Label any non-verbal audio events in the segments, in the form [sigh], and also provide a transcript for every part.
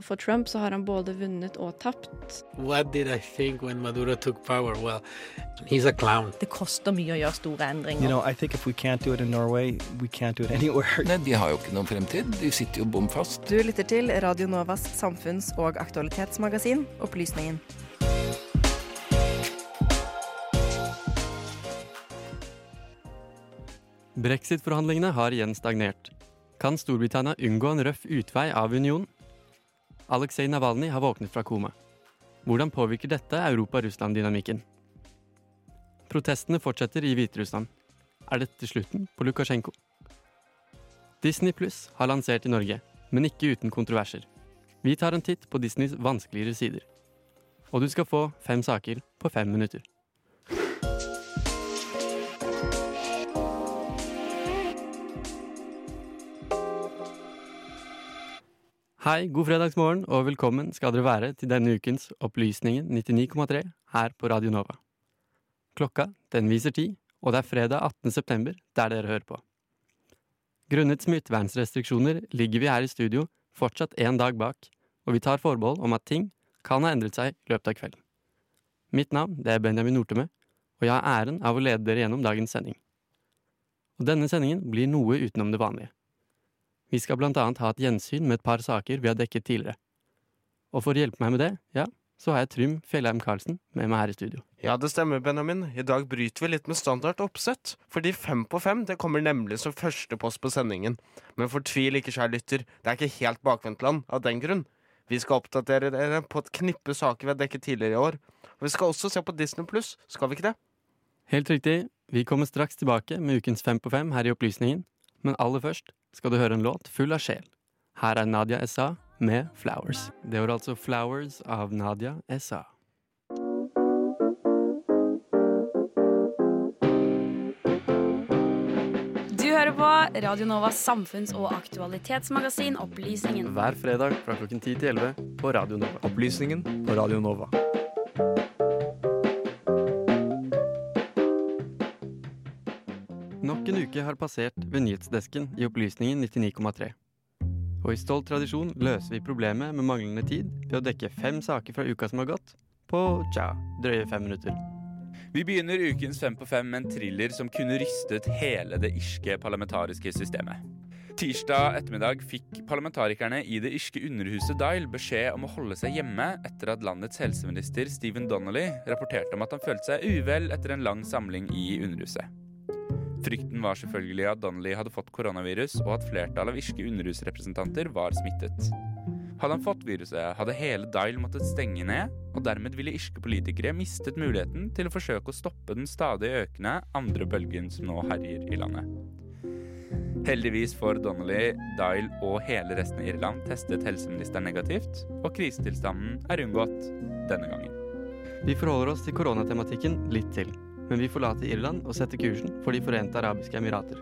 For Trump så har han både vunnet og tapt. What did I think when Maduro took power? Well, he's a clown. Det koster mye å gjøre store endringer. You know, I think if we can't do it in Norway, we can't do it [laughs] anywhere. Nei, De har jo ikke noen fremtid. De sitter jo bom fast. Du lytter til Radio Novas samfunns- og aktualitetsmagasin Opplysningen. Brexit-forhandlingene har igjen stagnert. Kan Storbritannia unngå en røff utvei av unionen? Aleksej Navalny har våknet fra koma. Hvordan påvirker dette Europa-Russland-dynamikken? Protestene fortsetter i Hviterussland. Er dette slutten på Lukasjenko? Disney Pluss har lansert i Norge, men ikke uten kontroverser. Vi tar en titt på Disneys vanskeligere sider. Og du skal få fem saker på fem minutter. Hei, god fredagsmorgen og velkommen skal dere være til denne ukens Opplysningen 99,3 her på Radio Nova. Klokka den viser ti, og det er fredag 18. september der dere hører på. Grunnet smittevernrestriksjoner ligger vi her i studio fortsatt en dag bak, og vi tar forbehold om at ting kan ha endret seg i løpet av kvelden. Mitt navn det er Benjamin Nortemø, og jeg har æren av å lede dere gjennom dagens sending. Og denne sendingen blir noe utenom det vanlige. Vi skal blant annet ha et gjensyn med et par saker vi har dekket tidligere. Og for å hjelpe meg med det, ja, så har jeg Trym Fjellheim Karlsen med meg her i studio. Ja, det stemmer, Benjamin. I dag bryter vi litt med standard oppsett. Fordi Fem på fem det kommer nemlig som første post på sendingen. Men fortvil ikke, kjære lytter. Det er ikke helt bakvendtland av den grunn. Vi skal oppdatere dere på et knippe saker vi har dekket tidligere i år. Og vi skal også se på Disney pluss, skal vi ikke det? Helt riktig, vi kommer straks tilbake med ukens Fem på fem her i Opplysningen. Men aller først skal du høre en låt full av sjel. Her er Nadia S.A. med Flowers. Det var altså Flowers av Nadia S.A. Du hører på Radio Novas samfunns- og aktualitetsmagasin Opplysningen. Hver fredag fra klokken 10 til 11 på Radio Nova. Opplysningen på Radio Nova. En uke har passert ved nyhetsdesken i Opplysningen 99,3. Og i stolt tradisjon løser vi problemet med manglende tid ved å dekke fem saker fra uka som har gått, på tja, drøye fem minutter. Vi begynner ukens Fem på fem med en thriller som kunne rystet hele det irske parlamentariske systemet. Tirsdag ettermiddag fikk parlamentarikerne i det irske underhuset Dyle beskjed om å holde seg hjemme etter at landets helseminister Stephen Donnelly rapporterte om at han følte seg uvel etter en lang samling i underhuset. Frykten var selvfølgelig at Donnelly hadde fått koronavirus, og at flertallet av irske underhusrepresentanter var smittet. Hadde han fått viruset, hadde hele Dyle måttet stenge ned, og dermed ville irske politikere mistet muligheten til å forsøke å stoppe den stadig økende andre bølgen som nå herjer i landet. Heldigvis for Donnelly, Dyle og hele resten av Irland testet helseministeren negativt, og krisetilstanden er unngått denne gangen. Vi forholder oss til koronatematikken litt til, men vi forlater Irland og setter kursen for De forente arabiske emirater.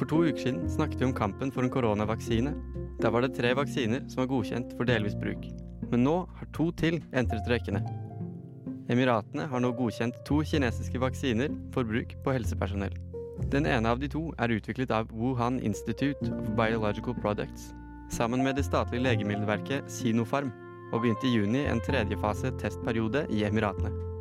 For to uker siden snakket vi om kampen for en koronavaksine. Der var det tre vaksiner som var godkjent for delvis bruk. Men nå har to til entret rekkene. Emiratene har nå godkjent to kinesiske vaksiner for bruk på helsepersonell. Den ene av de to er utviklet av Wuhan Institute of Biological Products, sammen med det statlige legemiddelverket Sinopharm, og begynte i juni en tredjefase testperiode i Emiratene.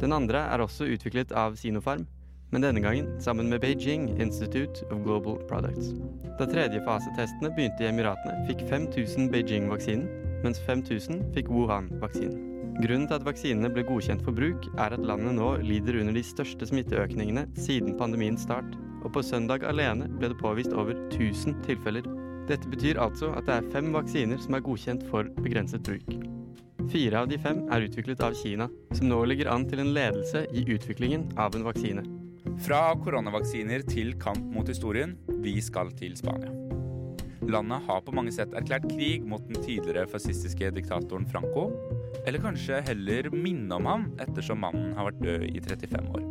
Den andre er også utviklet av Sinopharm, men denne gangen sammen med Beijing Institute of Global Products. Da tredjefasetestene begynte i Emiratene, fikk 5000 Beijing-vaksinen, mens 5000 fikk Wuhan-vaksinen. Grunnen til at vaksinene ble godkjent for bruk, er at landet nå lider under de største smitteøkningene siden pandemiens start, og på søndag alene ble det påvist over 1000 tilfeller. Dette betyr altså at det er fem vaksiner som er godkjent for begrenset bruk. Fire av de fem er utviklet av Kina, som nå ligger an til en ledelse i utviklingen av en vaksine. Fra koronavaksiner til kamp mot historien, vi skal til Spania. Landet har på mange sett erklært krig mot den tidligere fascistiske diktatoren Franco, eller kanskje heller minne om ham, ettersom mannen har vært død i 35 år.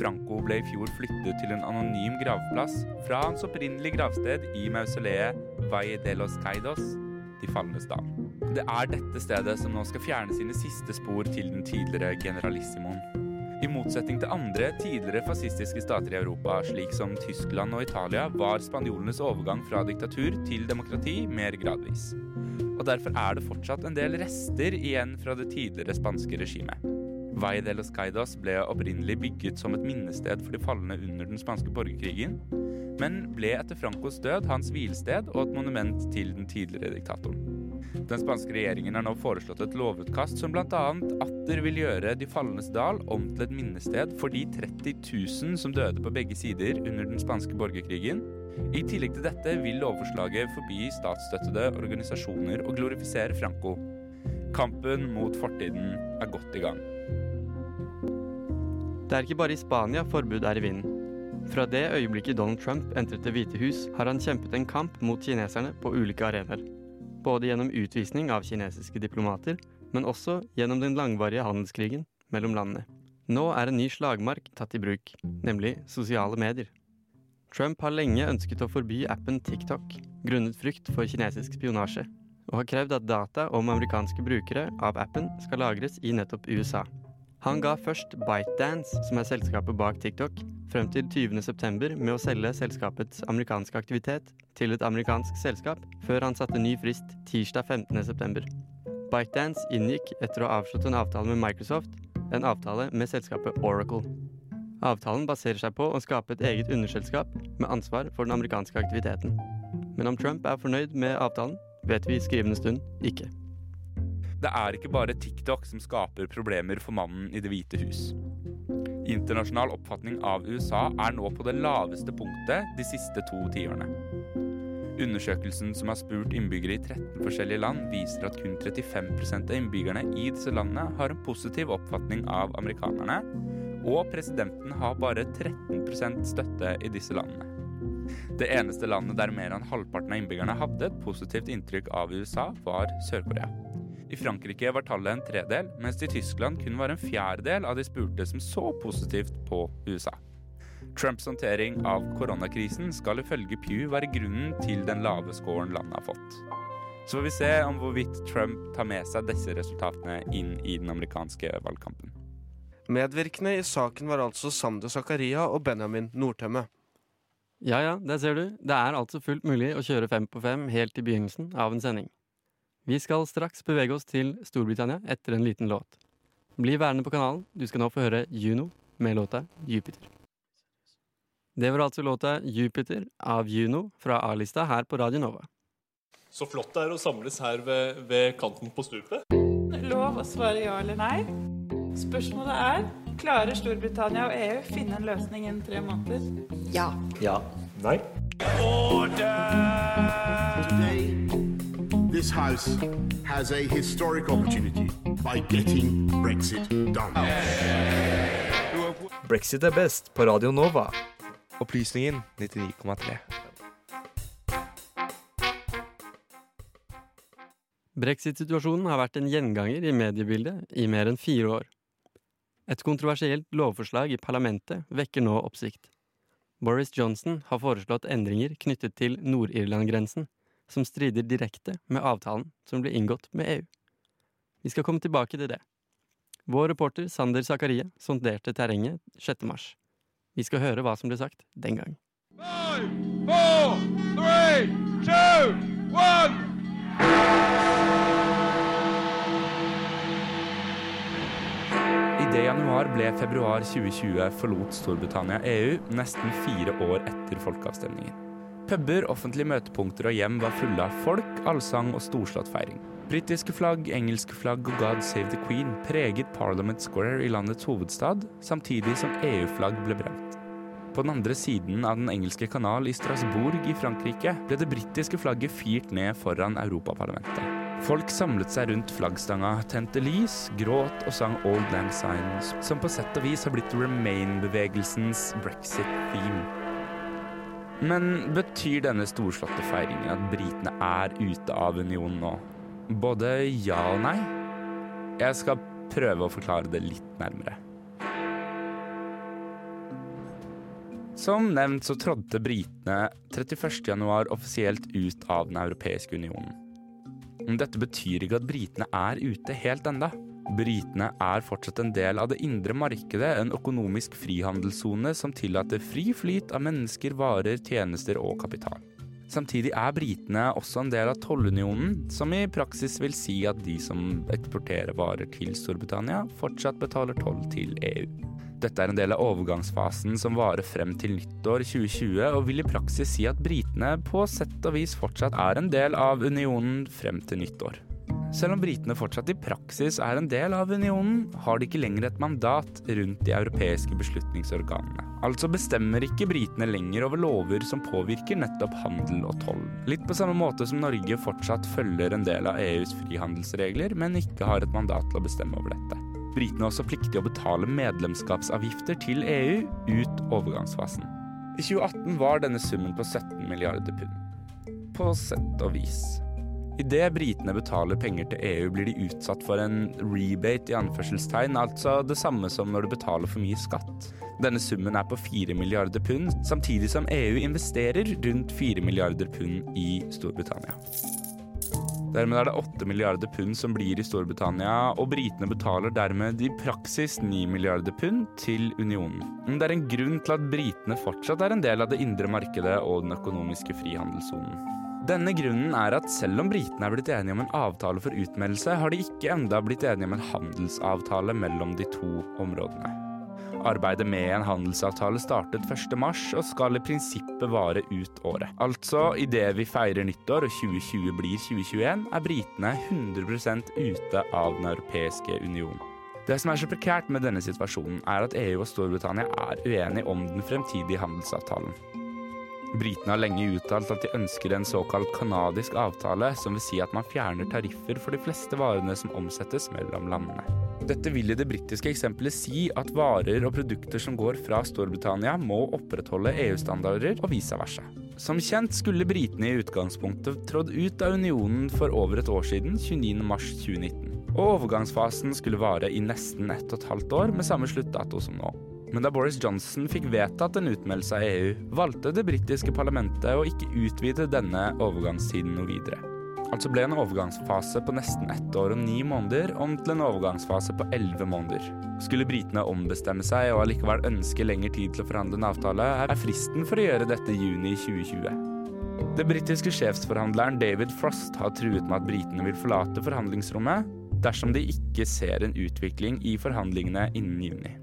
Franco ble i fjor flyttet til en anonym gravplass fra hans opprinnelige gravsted i mausoleet Valle de los Caidos, De falnes dal. Det er dette stedet som nå skal fjerne sine siste spor til den tidligere generalissimoen. I motsetning til andre tidligere fascistiske stater i Europa, slik som Tyskland og Italia, var spanjolenes overgang fra diktatur til demokrati mer gradvis. Og derfor er det fortsatt en del rester igjen fra det tidligere spanske regimet. Vei de los Caidos ble opprinnelig bygget som et minnested for de falne under den spanske borgerkrigen, men ble etter Francos død hans hvilested og et monument til den tidligere diktatoren. Den spanske regjeringen har nå foreslått et lovutkast som bl.a. atter vil gjøre De falnes dal om til et minnested for de 30 000 som døde på begge sider under den spanske borgerkrigen. I tillegg til dette vil lovforslaget forby statsstøttede organisasjoner å glorifisere Franco. Kampen mot fortiden er godt i gang. Det er ikke bare i Spania forbud er i vinden. Fra det øyeblikket Donald Trump entret Det hvite hus, har han kjempet en kamp mot kineserne på ulike arenaer. Både gjennom utvisning av kinesiske diplomater, men også gjennom den langvarige handelskrigen mellom landene. Nå er en ny slagmark tatt i bruk, nemlig sosiale medier. Trump har lenge ønsket å forby appen TikTok, grunnet frykt for kinesisk spionasje, og har krevd at data om amerikanske brukere av appen skal lagres i nettopp USA. Han ga først ByteDance, som er selskapet bak TikTok, frem til 20.9 med å selge selskapets amerikanske aktivitet til et amerikansk selskap, før han satte ny frist tirsdag 15.9. ByteDance inngikk etter å ha avslått en avtale med Microsoft, en avtale med selskapet Oracle. Avtalen baserer seg på å skape et eget underselskap med ansvar for den amerikanske aktiviteten. Men om Trump er fornøyd med avtalen, vet vi i skrivende stund ikke. Det er ikke bare TikTok som skaper problemer for mannen i Det hvite hus. Internasjonal oppfatning av USA er nå på det laveste punktet de siste to tiårene. Undersøkelsen som har spurt innbyggere i 13 forskjellige land, viser at kun 35% av innbyggerne i disse landene har en positiv oppfatning av amerikanerne, og presidenten har bare 13% støtte i disse landene. Det eneste landet der mer enn halvparten av innbyggerne hadde et positivt inntrykk av USA, var Sør-Korea. I Frankrike var tallet en tredel, mens det i Tyskland kun var en fjerdedel av de spurte som så positivt på USA. Trumps håndtering av koronakrisen skal ifølge Pew være grunnen til den lave scoren landet har fått. Så får vi se om hvorvidt Trump tar med seg disse resultatene inn i den amerikanske valgkampen. Medvirkende i saken var altså Sander Zakaria og Benjamin Nordtømme. Ja ja, der ser du. Det er altså fullt mulig å kjøre fem på fem helt i begynnelsen av en sending. Vi skal straks bevege oss til Storbritannia etter en liten låt. Bli værende på kanalen, du skal nå få høre Juno med låta Jupiter. Det var altså låta Jupiter av Juno fra A-lista her på Radio Nova. Så flott det er å samles her ved, ved kanten på stupet. Lov å svare ja eller nei. Spørsmålet er klarer Storbritannia og EU finne en løsning innen tre måneder? Ja. Ja. Nei. Order! Today, this House has a historic opportunity by getting Brexit done. Brexit er best på Radio Nova. Opplysningen 99,3. Brexit-situasjonen har vært en gjenganger i mediebildet i mer enn fire år. Et kontroversielt lovforslag i parlamentet vekker nå oppsikt. Boris Johnson har foreslått endringer knyttet til Nord-Irland-grensen, som strider direkte med avtalen som ble inngått med EU. Vi skal komme tilbake til det. Vår reporter Sander Zakarie sonderte terrenget 6. mars. Vi skal høre hva som ble sagt den gang. Four, three, two, one. Idet januar ble februar 2020 forlot Storbritannia EU, nesten fire år etter folkeavstemningen. Puber, offentlige møtepunkter og hjem var fulle av folk, allsang og storslått feiring. Britiske flagg, engelske flagg og God Save the Queen preget Parliament Square i landets hovedstad, samtidig som EU-flagg ble brent. På den andre siden av den engelske kanal i Strasbourg i Frankrike ble det britiske flagget firt ned foran Europaparlamentet. Folk samlet seg rundt flaggstanga, tente lys, gråt og sang Old Lang Syne, som på sett og vis har blitt Remain-bevegelsens brexit-theme. Men betyr denne storslåtte feiringen at britene er ute av unionen nå? Både ja og nei? Jeg skal prøve å forklare det litt nærmere. Som nevnt så trådte britene 31.1 offisielt ut av Den europeiske unionen. Dette betyr ikke at britene er ute helt enda. Britene er fortsatt en del av det indre markedet, en økonomisk frihandelssone som tillater fri flyt av mennesker, varer, tjenester og kapital. Samtidig er britene også en del av tollunionen, som i praksis vil si at de som eksporterer varer til Storbritannia, fortsatt betaler toll til EU. Dette er en del av overgangsfasen som varer frem til nyttår 2020, og vil i praksis si at britene på sett og vis fortsatt er en del av unionen frem til nyttår. Selv om britene fortsatt i praksis er en del av unionen, har de ikke lenger et mandat rundt de europeiske beslutningsorganene. Altså bestemmer ikke britene lenger over lover som påvirker nettopp handel og toll. Litt på samme måte som Norge fortsatt følger en del av EUs frihandelsregler, men ikke har et mandat til å bestemme over dette. Britene er også pliktige å betale medlemskapsavgifter til EU ut overgangsfasen. I 2018 var denne summen på 17 milliarder pund. På sett og vis. Idet britene betaler penger til EU, blir de utsatt for en rebate i anførselstegn, altså det samme som når du betaler for mye skatt. Denne summen er på 4 milliarder pund, samtidig som EU investerer rundt 4 milliarder pund i Storbritannia. Dermed er det 8 milliarder pund som blir i Storbritannia, og britene betaler dermed i praksis 9 milliarder pund til unionen. Men det er en grunn til at britene fortsatt er en del av det indre markedet og den økonomiske frihandelssonen. Denne grunnen er at selv om britene er blitt enige om en avtale for utmeldelse, har de ikke enda blitt enige om en handelsavtale mellom de to områdene. Arbeidet med en handelsavtale startet 1.3 og skal i prinsippet vare ut året. Altså, idet vi feirer nyttår og 2020 blir 2021, er britene 100% ute av Den europeiske union. Det som er så prekært med denne situasjonen, er at EU og Storbritannia er uenige om den fremtidige handelsavtalen. Britene har lenge uttalt at de ønsker en såkalt kanadisk avtale, som vil si at man fjerner tariffer for de fleste varene som omsettes mellom landene. Dette vil i det britiske eksempelet si at varer og produkter som går fra Storbritannia, må opprettholde EU-standarder og vice versa. Som kjent skulle britene i utgangspunktet trådd ut av unionen for over et år siden, 29.3.2019. Og overgangsfasen skulle vare i nesten ett og et halvt år, med samme sluttdato som nå. Men da Boris Johnson fikk vedtatt en utmeldelse av EU, valgte det britiske parlamentet å ikke utvide denne overgangstiden noe videre. Altså ble en overgangsfase på nesten ett år og ni måneder om til en overgangsfase på elleve måneder. Skulle britene ombestemme seg og allikevel ønske lengre tid til å forhandle en avtale, er fristen for å gjøre dette juni 2020. Det britiske sjefsforhandleren David Frost har truet med at britene vil forlate forhandlingsrommet dersom de ikke ser en utvikling i forhandlingene innen juni.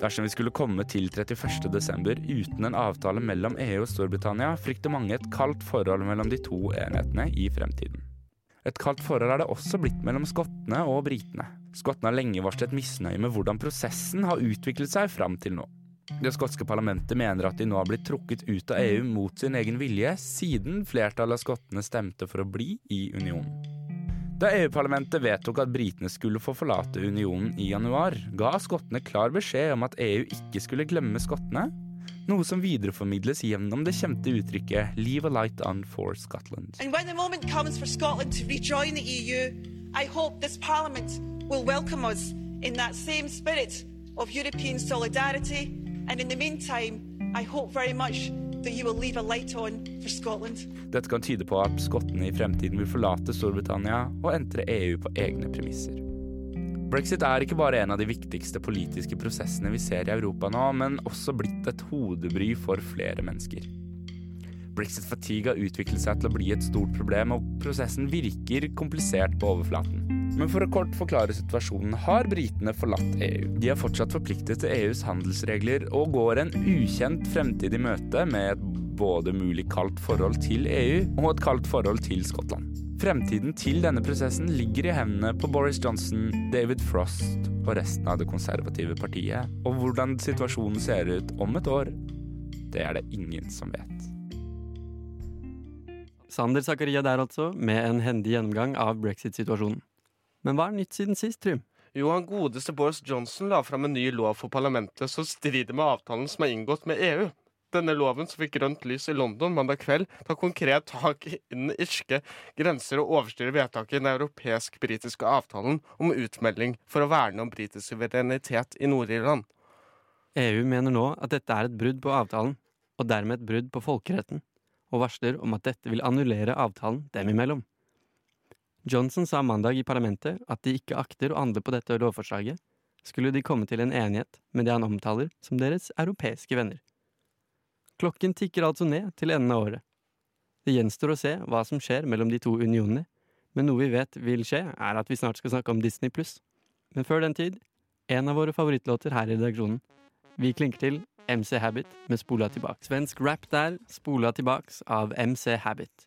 Dersom vi skulle komme til 31.12. uten en avtale mellom EU og Storbritannia, frykter mange et kaldt forhold mellom de to enhetene i fremtiden. Et kaldt forhold er det også blitt mellom skottene og britene. Skottene har lenge varslet misnøye med hvordan prosessen har utviklet seg fram til nå. Det skotske parlamentet mener at de nå har blitt trukket ut av EU mot sin egen vilje, siden flertallet av skottene stemte for å bli i unionen. Da EU-parlamentet vedtok at britene skulle få forlate unionen i januar, ga skottene klar beskjed om at EU ikke skulle glemme skottene, noe som videreformidles gjennom det kjente uttrykket 'Leave a light on for Scotland'. For Scotland EU, I hope this Parliament will welcome us in that same spirit of European solidarity. And in the meantime, I hope very much Dette kan tyde på at skottene i fremtiden vil forlate Storbritannia og entre EU på egne premisser. Brexit er ikke bare en av de viktigste politiske prosessene vi ser i Europa nå, men også blitt et hodebry for flere mennesker. Brexit-fatigue har utviklet seg til å bli et stort problem, og prosessen virker komplisert på overflaten. Men for å kort forklare situasjonen har britene forlatt EU. De er fortsatt forpliktet til EUs handelsregler og går en ukjent fremtid i møte med et både mulig kaldt forhold til EU og et kaldt forhold til Skottland. Fremtiden til denne prosessen ligger i hendene på Boris Johnson, David Frost og resten av det konservative partiet. Og hvordan situasjonen ser ut om et år, det er det ingen som vet. Sander Zakaria der altså, med en hendig gjennomgang av brexit-situasjonen. Men hva er nytt siden sist, Trym? Jo, han godeste Boris Johnson la fram en ny lov for parlamentet som strider med avtalen som er inngått med EU. Denne loven som fikk grønt lys i London mandag kveld, tar konkret tak i den irske grenser og overstyrer vedtaket i den europeisk-britiske avtalen om utmelding for å verne om britisk suverenitet i Nord-Irland. EU mener nå at dette er et brudd på avtalen, og dermed et brudd på folkeretten, og varsler om at dette vil annullere avtalen dem imellom. Johnson sa mandag i parlamentet at de ikke akter å handle på dette lovforslaget, skulle de komme til en enighet med det han omtaler som deres europeiske venner. Klokken tikker altså ned til enden av året. Det gjenstår å se hva som skjer mellom de to unionene, men noe vi vet vil skje, er at vi snart skal snakke om Disney pluss. Men før den tid, en av våre favorittlåter her i redaksjonen. Vi klinker til MC Habit med Spola tilbake. Svensk rap der, Spola tilbake av MC Habit.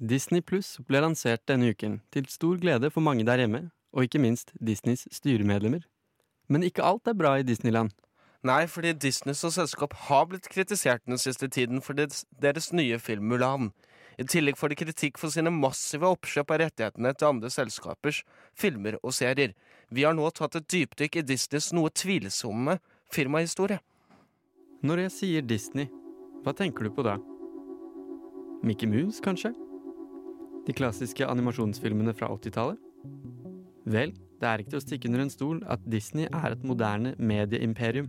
Disney Pluss ble lansert denne uken, til stor glede for mange der hjemme, og ikke minst Disneys styremedlemmer. Men ikke alt er bra i Disneyland. Nei, fordi Disney som selskap har blitt kritisert den siste tiden for deres, nye film Mulan. I tillegg får de kritikk for sine massive oppkjøp av rettighetene til andre selskapers filmer og serier. Vi har nå tatt et dypdykk i Disneys noe tvilsomme firmahistorie. Når jeg sier Disney, hva tenker du på da? Mickey Mouse, kanskje? De klassiske animasjonsfilmene fra 80-tallet? Vel, det er ikke til å stikke under en stol at Disney er et moderne medieimperium.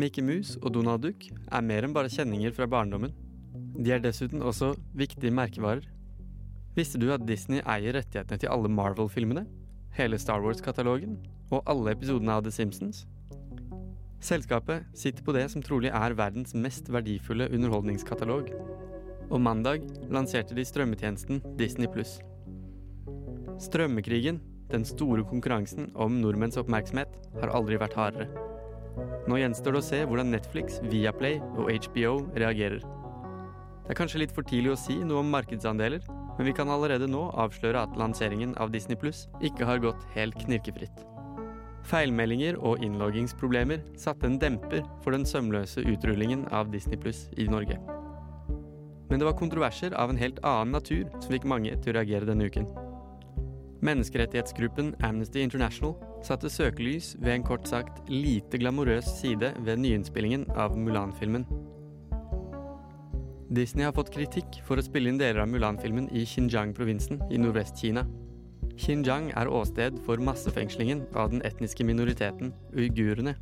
Mickey Mouse og Donald Duck er mer enn bare kjenninger fra barndommen. De er dessuten også viktige merkevarer. Visste du at Disney eier rettighetene til alle Marvel-filmene, hele Star Wars-katalogen og alle episodene av The Simpsons? Selskapet sitter på det som trolig er verdens mest verdifulle underholdningskatalog. Og mandag lanserte de strømmetjenesten Disney pluss. Strømmekrigen, den store konkurransen om nordmenns oppmerksomhet, har aldri vært hardere. Nå gjenstår det å se hvordan Netflix, Viaplay og HBO reagerer. Det er kanskje litt for tidlig å si noe om markedsandeler, men vi kan allerede nå avsløre at lanseringen av Disney Pluss ikke har gått helt knirkefritt. Feilmeldinger og innloggingsproblemer satte en demper for den sømløse utrullingen av Disney Pluss i Norge. Men det var kontroverser av en helt annen natur som fikk mange til å reagere denne uken. Menneskerettighetsgruppen Amnesty International satte søkelys ved en kort sagt lite glamorøs side ved nyinnspillingen av Mulan-filmen. Disney har fått kritikk for å spille inn deler av Mulan-filmen i Xinjiang-provinsen i Nordvest-Kina. Xinjiang er åsted for massefengslingen av den etniske minoriteten uigurene.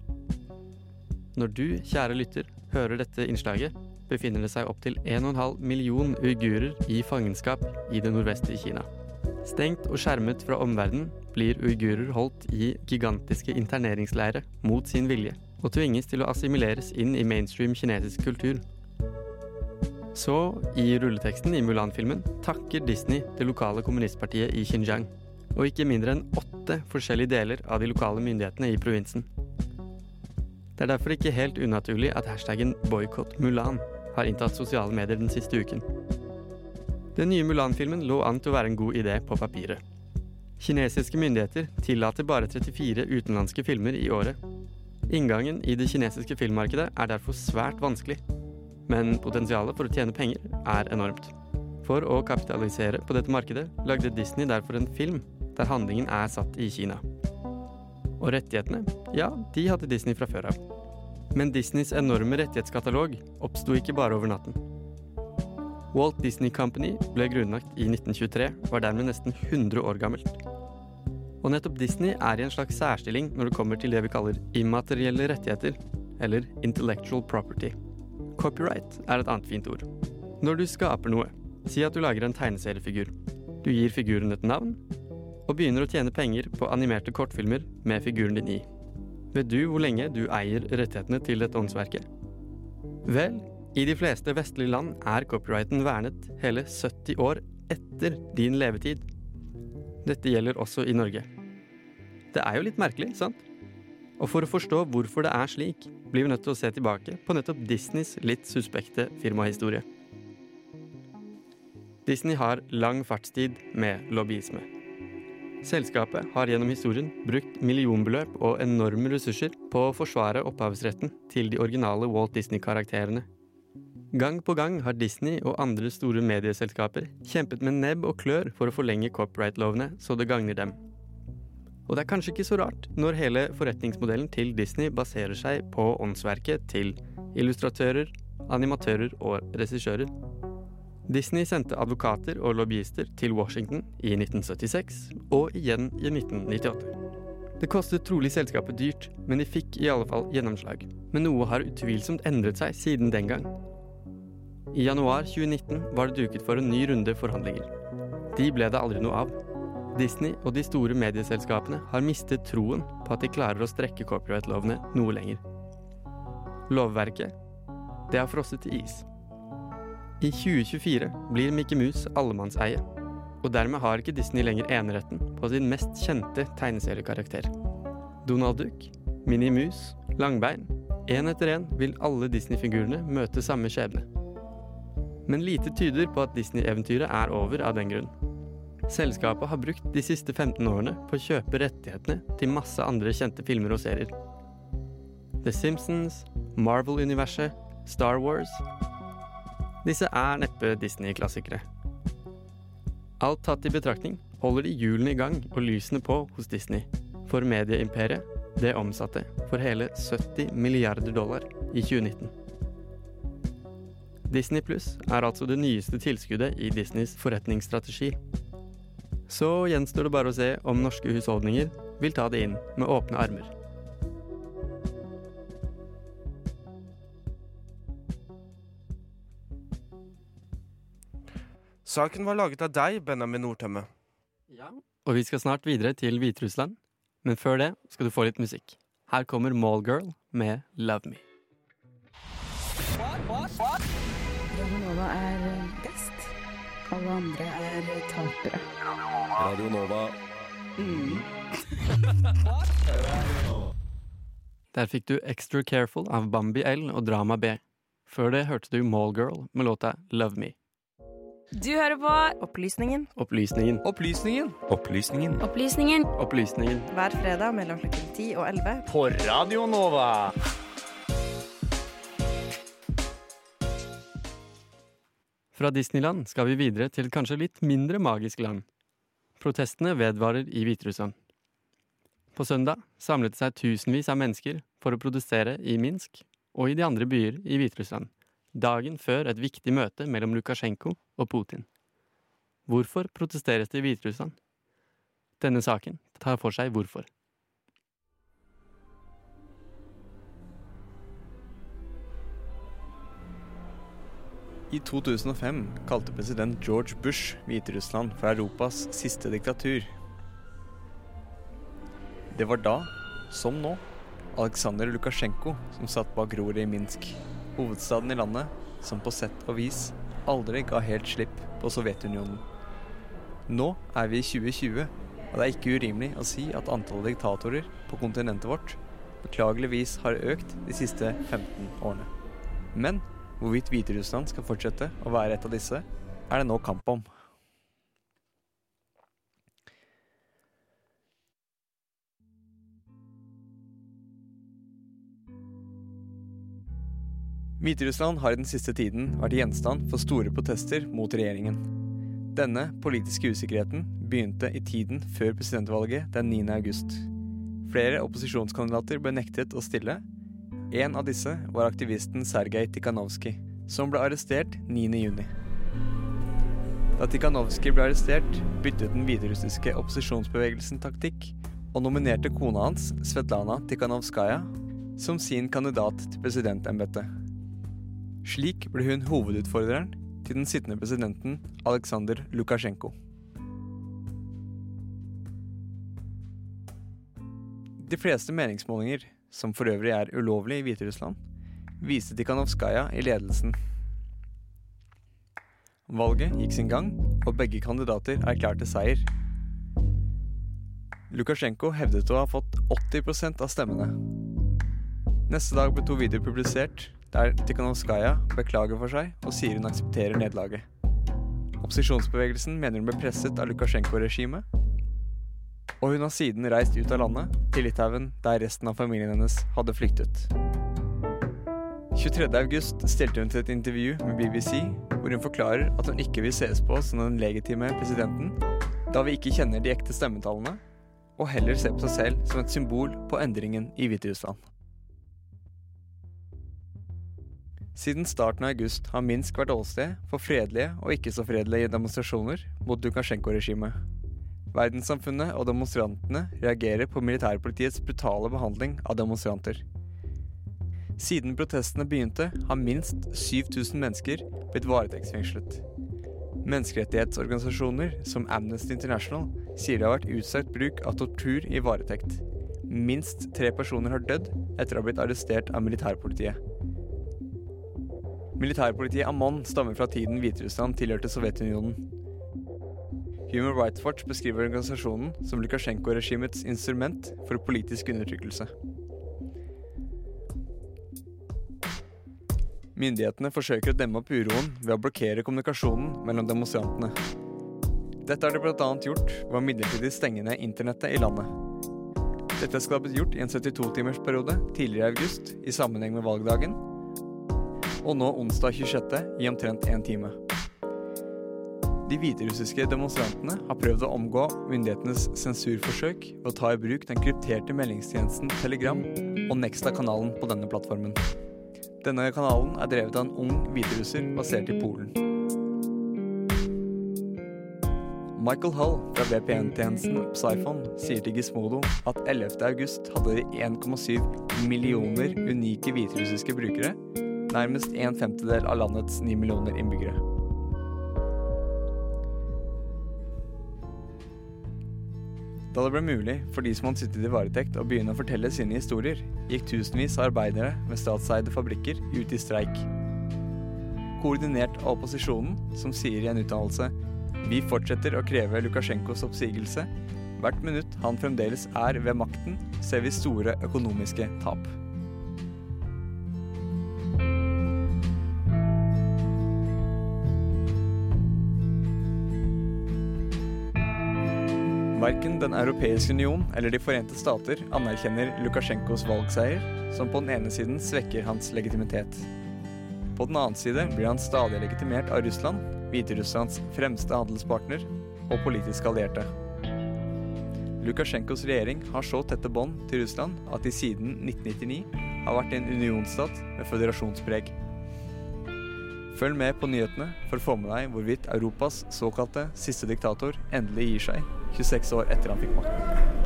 Når du, kjære lytter, hører dette innslaget, befinner det seg opptil 1,5 million uigurer i fangenskap i det nordvestlige Kina. Stengt og skjermet fra omverdenen blir uigurer holdt i gigantiske interneringsleirer mot sin vilje, og tvinges til å assimileres inn i mainstream kinesisk kultur. Så, i rulleteksten i Mulan-filmen, takker Disney det lokale kommunistpartiet i Xinjiang, og ikke mindre enn åtte forskjellige deler av de lokale myndighetene i provinsen. Det er derfor ikke helt unaturlig at hashtaggen 'boikott Mulan' har inntatt sosiale medier den siste uken. Den nye Mulan-filmen lå an til å være en god idé på papiret. Kinesiske myndigheter tillater bare 34 utenlandske filmer i året. Inngangen i det kinesiske filmmarkedet er derfor svært vanskelig. Men potensialet for å tjene penger er enormt. For å kapitalisere på dette markedet lagde Disney derfor en film der handlingen er satt i Kina. Og rettighetene, ja, de hadde Disney fra før av. Men Disneys enorme rettighetskatalog oppsto ikke bare over natten. Walt Disney Company ble grunnlagt i 1923 og er dermed nesten 100 år gammelt. Og nettopp Disney er i en slags særstilling når det kommer til det vi kaller immaterielle rettigheter, eller intellectual property. Copyright er et annet fint ord. Når du skaper noe, si at du lager en tegneseriefigur. Du gir figuren et navn, og begynner å tjene penger på animerte kortfilmer med figuren din i. Vet du hvor lenge du eier rettighetene til dette åndsverket? Vel, i de fleste vestlige land er copyrighten vernet hele 70 år etter din levetid. Dette gjelder også i Norge. Det er jo litt merkelig, sant? Og for å forstå hvorfor det er slik, blir vi nødt til å se tilbake på nettopp Disneys litt suspekte firmahistorie. Disney har lang fartstid med lobbyisme. Selskapet har gjennom historien brukt millionbeløp og enorme ressurser på å forsvare opphavsretten til de originale Walt Disney-karakterene. Gang på gang har Disney og andre store medieselskaper kjempet med nebb og klør for å forlenge copyright-lovene så det gagner dem. Og det er kanskje ikke så rart når hele forretningsmodellen til Disney baserer seg på åndsverket til illustratører, animatører og regissører. Disney sendte advokater og lobbyister til Washington i 1976 og igjen i 1998. Det kostet trolig selskapet dyrt, men de fikk i alle fall gjennomslag. Men noe har utvilsomt endret seg siden den gang. I januar 2019 var det duket for en ny runde forhandlinger. De ble det aldri noe av. Disney og de store medieselskapene har mistet troen på at de klarer å strekke copyright-lovene noe lenger. Lovverket, det har frosset til is. I 2024 blir Mickey Mus allemannseie, og dermed har ikke Disney lenger eneretten på sin mest kjente tegneseriekarakter. Donald Duck, Minnie Mus, Langbein Én etter én vil alle Disney-figurene møte samme skjebne. Men lite tyder på at Disney-eventyret er over av den grunn. Selskapet har brukt de siste 15 årene på å kjøpe rettighetene til masse andre kjente filmer og serier. The Simpsons, Marvel-universet, Star Wars Disse er neppe Disney-klassikere. Alt tatt i betraktning holder de hjulene i gang og lysene på hos Disney. For medieimperiet, det omsatte for hele 70 milliarder dollar i 2019. Disney Pluss er altså det nyeste tilskuddet i Disneys forretningsstrategi. Så gjenstår det bare å se om norske husholdninger vil ta det inn med åpne armer. Saken var laget av deg, Benjamin Nordtømme. Og vi skal snart videre til Hviterussland, men før det skal du få litt musikk. Her kommer Mallgirl med Love Me. Radio Nova er best. Alle andre er tapere. Radio Nova. [laughs] Der fikk du Extra Careful av Bambi L og Drama B. Før det hørte du Mallgirl med låta Love Me. Du hører på Opplysningen Opplysningen. Opplysningen. Opplysningen. Opplysningen. Opplysningen. hver fredag mellom klokken 10 og 11 På Radio Nova. Fra Disneyland skal vi videre til kanskje litt mindre magisk land. Protestene vedvarer i Hviterussland. På søndag samlet det seg tusenvis av mennesker for å protestere i Minsk og i de andre byer i Hviterussland, dagen før et viktig møte mellom Lukasjenko og Putin. Hvorfor protesteres det i Hviterussland? Denne saken tar for seg hvorfor. I 2005 kalte president George Bush Hviterussland for Europas siste diktatur. Det var da, som nå, Aleksandr Lukasjenko som satt bak roret i Minsk, hovedstaden i landet som på sett og vis aldri ga helt slipp på Sovjetunionen. Nå er vi i 2020, og det er ikke urimelig å si at antallet diktatorer på kontinentet vårt beklageligvis har økt de siste 15 årene. Men hvorvidt Hviterussland skal fortsette å være et av disse, er det nå kamp om. Hviterussland har i den siste tiden vært gjenstand for store protester mot regjeringen. Denne politiske usikkerheten begynte i tiden før presidentvalget den 9. august. Flere opposisjonskandidater ble nektet å stille. En av disse var aktivisten Sergej Tikhanovskij, som ble arrestert 9. juni. Da Tikhanovskij ble arrestert, byttet den hviterussiske opposisjonsbevegelsen taktikk og nominerte kona hans, Svetlana Tikhanovskaja, som sin kandidat til presidentembetet. Slik ble hun hovedutfordreren til den sittende presidenten Aleksandr Lukasjenko. De fleste meningsmålinger, som for øvrig er ulovlig i Hviterussland, viste Tikhanovskaja i ledelsen. Valget gikk sin gang, og begge kandidater erklærte seier. Lukasjenko hevdet å ha fått 80% av stemmene. Neste dag ble to videoer publisert der Tikhanovskaja beklager for seg og sier hun aksepterer nederlaget. Opposisjonsbevegelsen mener hun ble presset av Lukasjenko-regimet, og hun har siden reist ut av landet, til Litauen, der resten av familien hennes hadde flyktet. 23. august stilte hun til et intervju med BBC, hvor hun forklarer at hun ikke vil ses på som den legitime presidenten, da vi ikke kjenner de ekte stemmetallene, og heller ser på seg selv som et symbol på endringen i Hviterussland. Siden starten av august har Minsk vært åsted for fredelige og ikke så fredelige demonstrasjoner mot Lukasjenko-regimet. Verdenssamfunnet og demonstrantene reagerer på militærpolitiets brutale behandling av demonstranter. Siden protestene begynte, har minst 7000 mennesker blitt varetektsfengslet. Menneskerettighetsorganisasjoner som Amnesty International sier det har vært utstrakt bruk av tortur i varetekt. Minst tre personer har dødd etter å ha blitt arrestert av militærpolitiet. Militærpolitiet Amon stammer fra tiden Hviterussland tilhørte Sovjetunionen. Human Rights Watch beskriver organisasjonen som Lukasjenko-regimets instrument for politisk undertrykkelse. Myndighetene forsøker å demme opp uroen ved å blokkere kommunikasjonen mellom demonstrantene. Dette har de bl.a. gjort ved å midlertidig stenge ned internettet i landet. Dette skal ha blitt gjort i en 72-timersperiode tidligere i august i sammenheng med valgdagen, og nå onsdag 26. i omtrent én time. De hviterussiske demonstrantene har prøvd å omgå myndighetenes sensurforsøk ved å ta i bruk den krypterte meldingstjenesten Telegram og Nexta-kanalen på denne plattformen. Denne kanalen er drevet av en ung hviterusser basert i Polen. Michael Hull fra VPN-tjenesten Psyphon sier til Gizmodo at 11. august hadde de 1,7 millioner unike hviterussiske brukere, nærmest en femtedel av landets 9 millioner innbyggere. Da det ble mulig for de som hadde sittet i varetekt å begynne å fortelle sine historier, gikk tusenvis av arbeidere ved statseide fabrikker ut i streik. Koordinert av opposisjonen, som sier i en uttalelse vi fortsetter å kreve Lukasjenkos oppsigelse. Hvert minutt han fremdeles er ved makten, ser vi store økonomiske tap. Verken Den europeiske union eller De forente stater anerkjenner Lukasjenkos valgseier, som på den ene siden svekker hans legitimitet. På den annen side blir han stadig legitimert av Russland, Hviterusslands fremste handelspartner og politiske allierte. Lukasjenkos regjering har så tette bånd til Russland at de siden 1999 har vært en unionsstat med føderasjonspreg. Følg med på nyhetene for å få med deg hvorvidt Europas såkalte siste diktator endelig gir seg 26 år etter han fikk makten.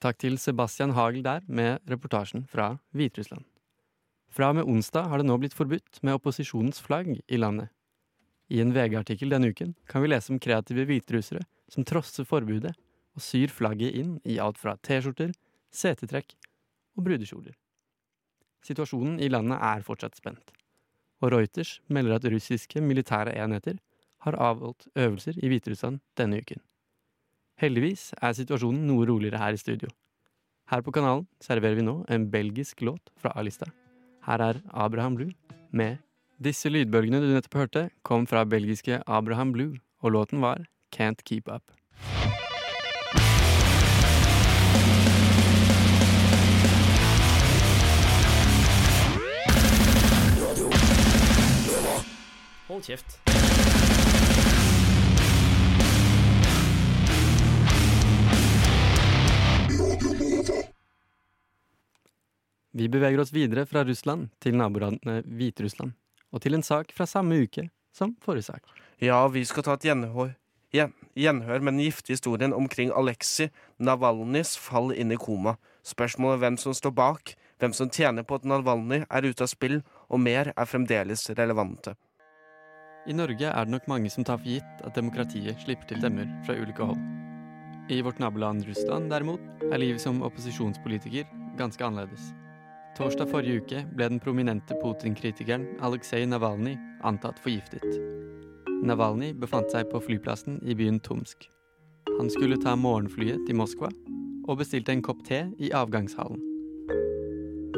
Takk til Sebastian Hagel der med reportasjen fra Hviterussland. Fra og med onsdag har det nå blitt forbudt med opposisjonens flagg i landet. I en VG-artikkel denne uken kan vi lese om kreative hviterussere som trosser forbudet og syr flagget inn i alt fra T-skjorter, setetrekk og brudekjoler. Situasjonen i landet er fortsatt spent, og Reuters melder at russiske militære enheter har avholdt øvelser i Hviterussland denne uken. Heldigvis er situasjonen noe roligere her i studio. Her på kanalen serverer vi nå en belgisk låt fra A-lista. Her er Abraham Blue med Disse lydbølgene du nettopp hørte, kom fra belgiske Abraham Blue, og låten var Can't Keep Up. Hold kjeft. Vi beveger oss videre fra Russland til nabolandet Hviterussland, og til en sak fra samme uke som forrige sak. Ja, vi skal ta et gjenhår, gjen, gjenhør med den giftige historien omkring Aleksej Navalnyjs fall inn i koma. Spørsmålet hvem som står bak, hvem som tjener på at Navalnyj er ute av spill, og mer er fremdeles relevante. I Norge er det nok mange som tar for gitt at demokratiet slipper til stemmer fra ulike hold. I vårt naboland Russland, derimot, er livet som opposisjonspolitiker ganske annerledes. Torsdag forrige uke ble den prominente Putin-kritikeren Aleksej Navalnyj antatt forgiftet. Navalnyj befant seg på flyplassen i byen Tomsk. Han skulle ta morgenflyet til Moskva og bestilte en kopp te i avgangshallen.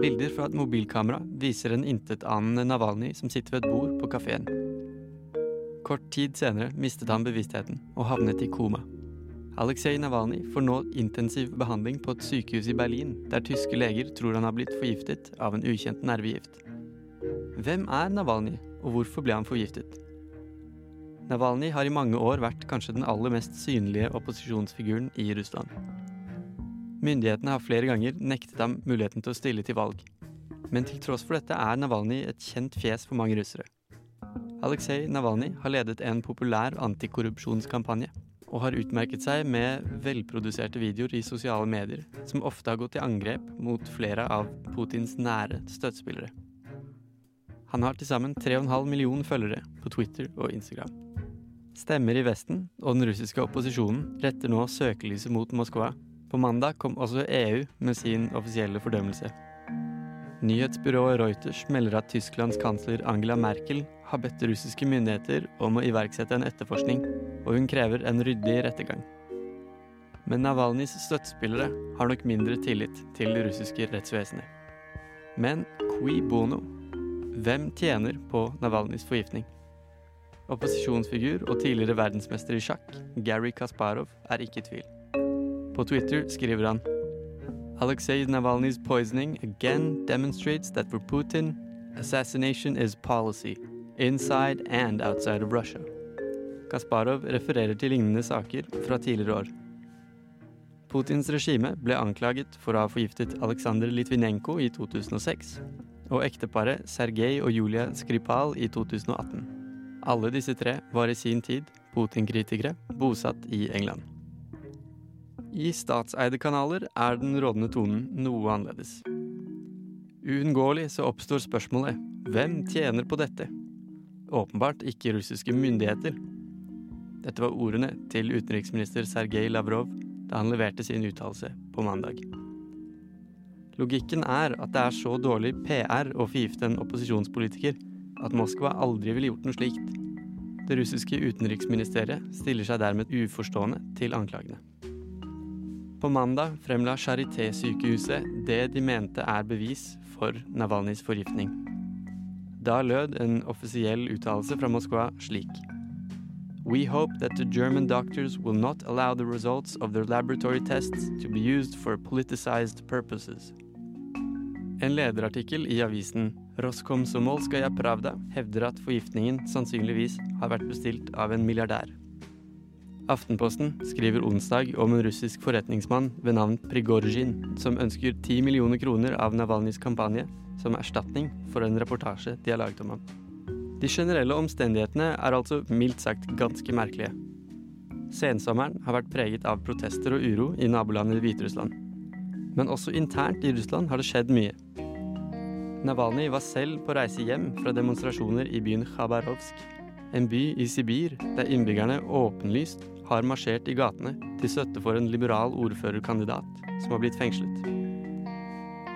Bilder fra et mobilkamera viser en intetanende Navalnyj som sitter ved et bord på kafeen. Kort tid senere mistet han bevisstheten og havnet i koma. Aleksej Navalnyj får nå intensiv behandling på et sykehus i Berlin, der tyske leger tror han har blitt forgiftet av en ukjent nervegift. Hvem er Navalnyj, og hvorfor ble han forgiftet? Navalnyj har i mange år vært kanskje den aller mest synlige opposisjonsfiguren i Russland. Myndighetene har flere ganger nektet ham muligheten til å stille til valg. Men til tross for dette er Navalnyj et kjent fjes for mange russere. Aleksej Navalnyj har ledet en populær antikorrupsjonskampanje og har utmerket seg med velproduserte videoer i sosiale medier, som ofte har gått i angrep mot flere av Putins nære støttespillere. Han har til sammen 3,5 millioner følgere på Twitter og Instagram. Stemmer i Vesten og den russiske opposisjonen retter nå søkelyset mot Moskva. På mandag kom også EU med sin offisielle fordømmelse. Nyhetsbyrået Reuters melder at Tysklands kansler Angela Merkel har bedt russiske myndigheter om å iverksette en etterforskning, og hun krever en ryddig rettergang. Men Navalnyjs støttespillere har nok mindre tillit til det russiske rettsvesenet. Men qui bono? Hvem tjener på Navalnyjs forgiftning? Opposisjonsfigur og tidligere verdensmester i sjakk, Gary Kasparov, er ikke i tvil. På Twitter skriver han Alexei Navalny's poisoning again demonstrates that for Putin, assassination is policy, inside and outside of Russia. Kasparov refererer til lignende saker fra tidligere år. Putins regime ble anklaget for å ha forgiftet Aleksandr Litvinenko i 2006, og ekteparet Sergej og Julia Skripal i 2018. Alle disse tre var i sin tid Putin-kritikere bosatt i England. I statseide kanaler er den rådende tonen noe annerledes. Uunngåelig så oppstår spørsmålet hvem tjener på dette? Åpenbart ikke russiske myndigheter. Dette var ordene til utenriksminister Sergej Lavrov da han leverte sin uttalelse på mandag. Logikken er at det er så dårlig PR å forgifte en opposisjonspolitiker at Moskva aldri ville gjort noe slikt. Det russiske utenriksministeriet stiller seg dermed uforstående til anklagene. På mandag fremla Charité-sykehuset det de mente er bevis for Navalnyjs forgiftning. Da lød en offisiell uttalelse fra Moskva slik. We hope that the German doctors will not allow the results of their laboratory tests to be used for politicized purposes. En lederartikkel i avisen Roskomsomolskaja Pravda hevder at forgiftningen sannsynligvis har vært bestilt av en milliardær. Aftenposten skriver onsdag om en russisk forretningsmann ved navn Prigorjin, som ønsker 10 millioner kroner av Navalnyjs kampanje som erstatning for en reportasje de har laget om ham. De generelle omstendighetene er altså mildt sagt ganske merkelige. Sensommeren har vært preget av protester og uro i nabolandet Hviterussland. Men også internt i Russland har det skjedd mye. Navalnyj var selv på reise hjem fra demonstrasjoner i byen Khabarovsk, en by i Sibir der innbyggerne åpenlyst har marsjert i gatene til støtte for en liberal ordførerkandidat som har blitt fengslet.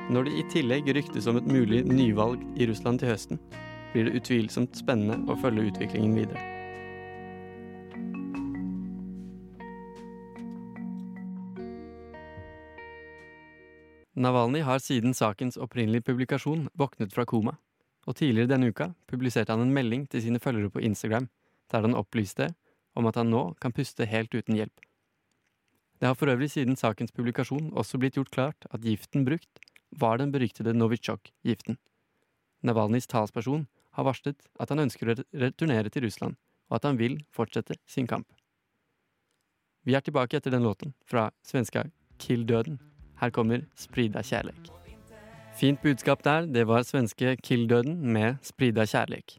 Når det i tillegg ryktes om et mulig nyvalg i Russland til høsten, blir det utvilsomt spennende å følge utviklingen videre. Navalny har siden sakens opprinnelige publikasjon våknet fra koma, og tidligere denne uka publiserte han en melding til sine følgere på Instagram, der han opplyste om at han nå kan puste helt uten hjelp. Det har for øvrig siden sakens publikasjon også blitt gjort klart at giften brukt var den beryktede Novichok-giften. Navalnyjs talsperson har varslet at han ønsker å returnere til Russland, og at han vil fortsette sin kamp. Vi er tilbake etter den låten, fra svenska Kill Døden. Her kommer Sprida kjærleik. Fint budskap der, det var svenske Kill Døden med Sprida kjærleik.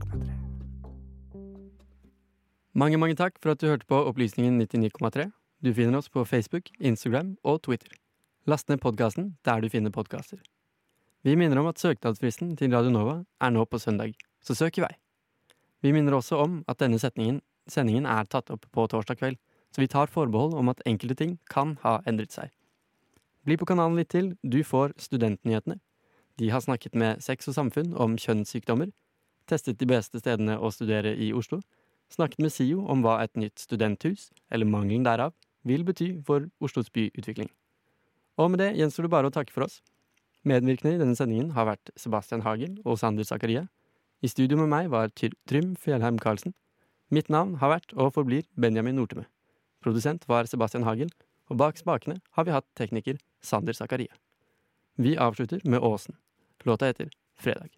99,3. Mange, mange takk for at du hørte på Opplysningen 99,3. Du finner oss på Facebook, Instagram og Twitter. Last ned podkasten der du finner podkaster. Vi minner om at søknadsfristen til Radio Nova er nå på søndag, så søk i vei. Vi minner også om at denne sendingen er tatt opp på torsdag kveld, så vi tar forbehold om at enkelte ting kan ha endret seg. Bli på kanalen litt til, du får Studentnyhetene. De har snakket med Sex og Samfunn om kjønnssykdommer, testet de beste stedene å studere i Oslo, snakket med SIO om hva et nytt studenthus, eller mangelen derav, vil bety for Oslos byutvikling. Og med det gjenstår det bare å takke for oss. Medvirkende i denne sendingen har vært Sebastian Hagel og Sander Zakaria. I studio med meg var Trym Fjellheim Karlsen. Mitt navn har vært og forblir Benjamin Nortemø. Produsent var Sebastian Hagel, og bak spakene har vi hatt tekniker Sander Zakaria. Vi avslutter med Åsen. Låta heter Fredag.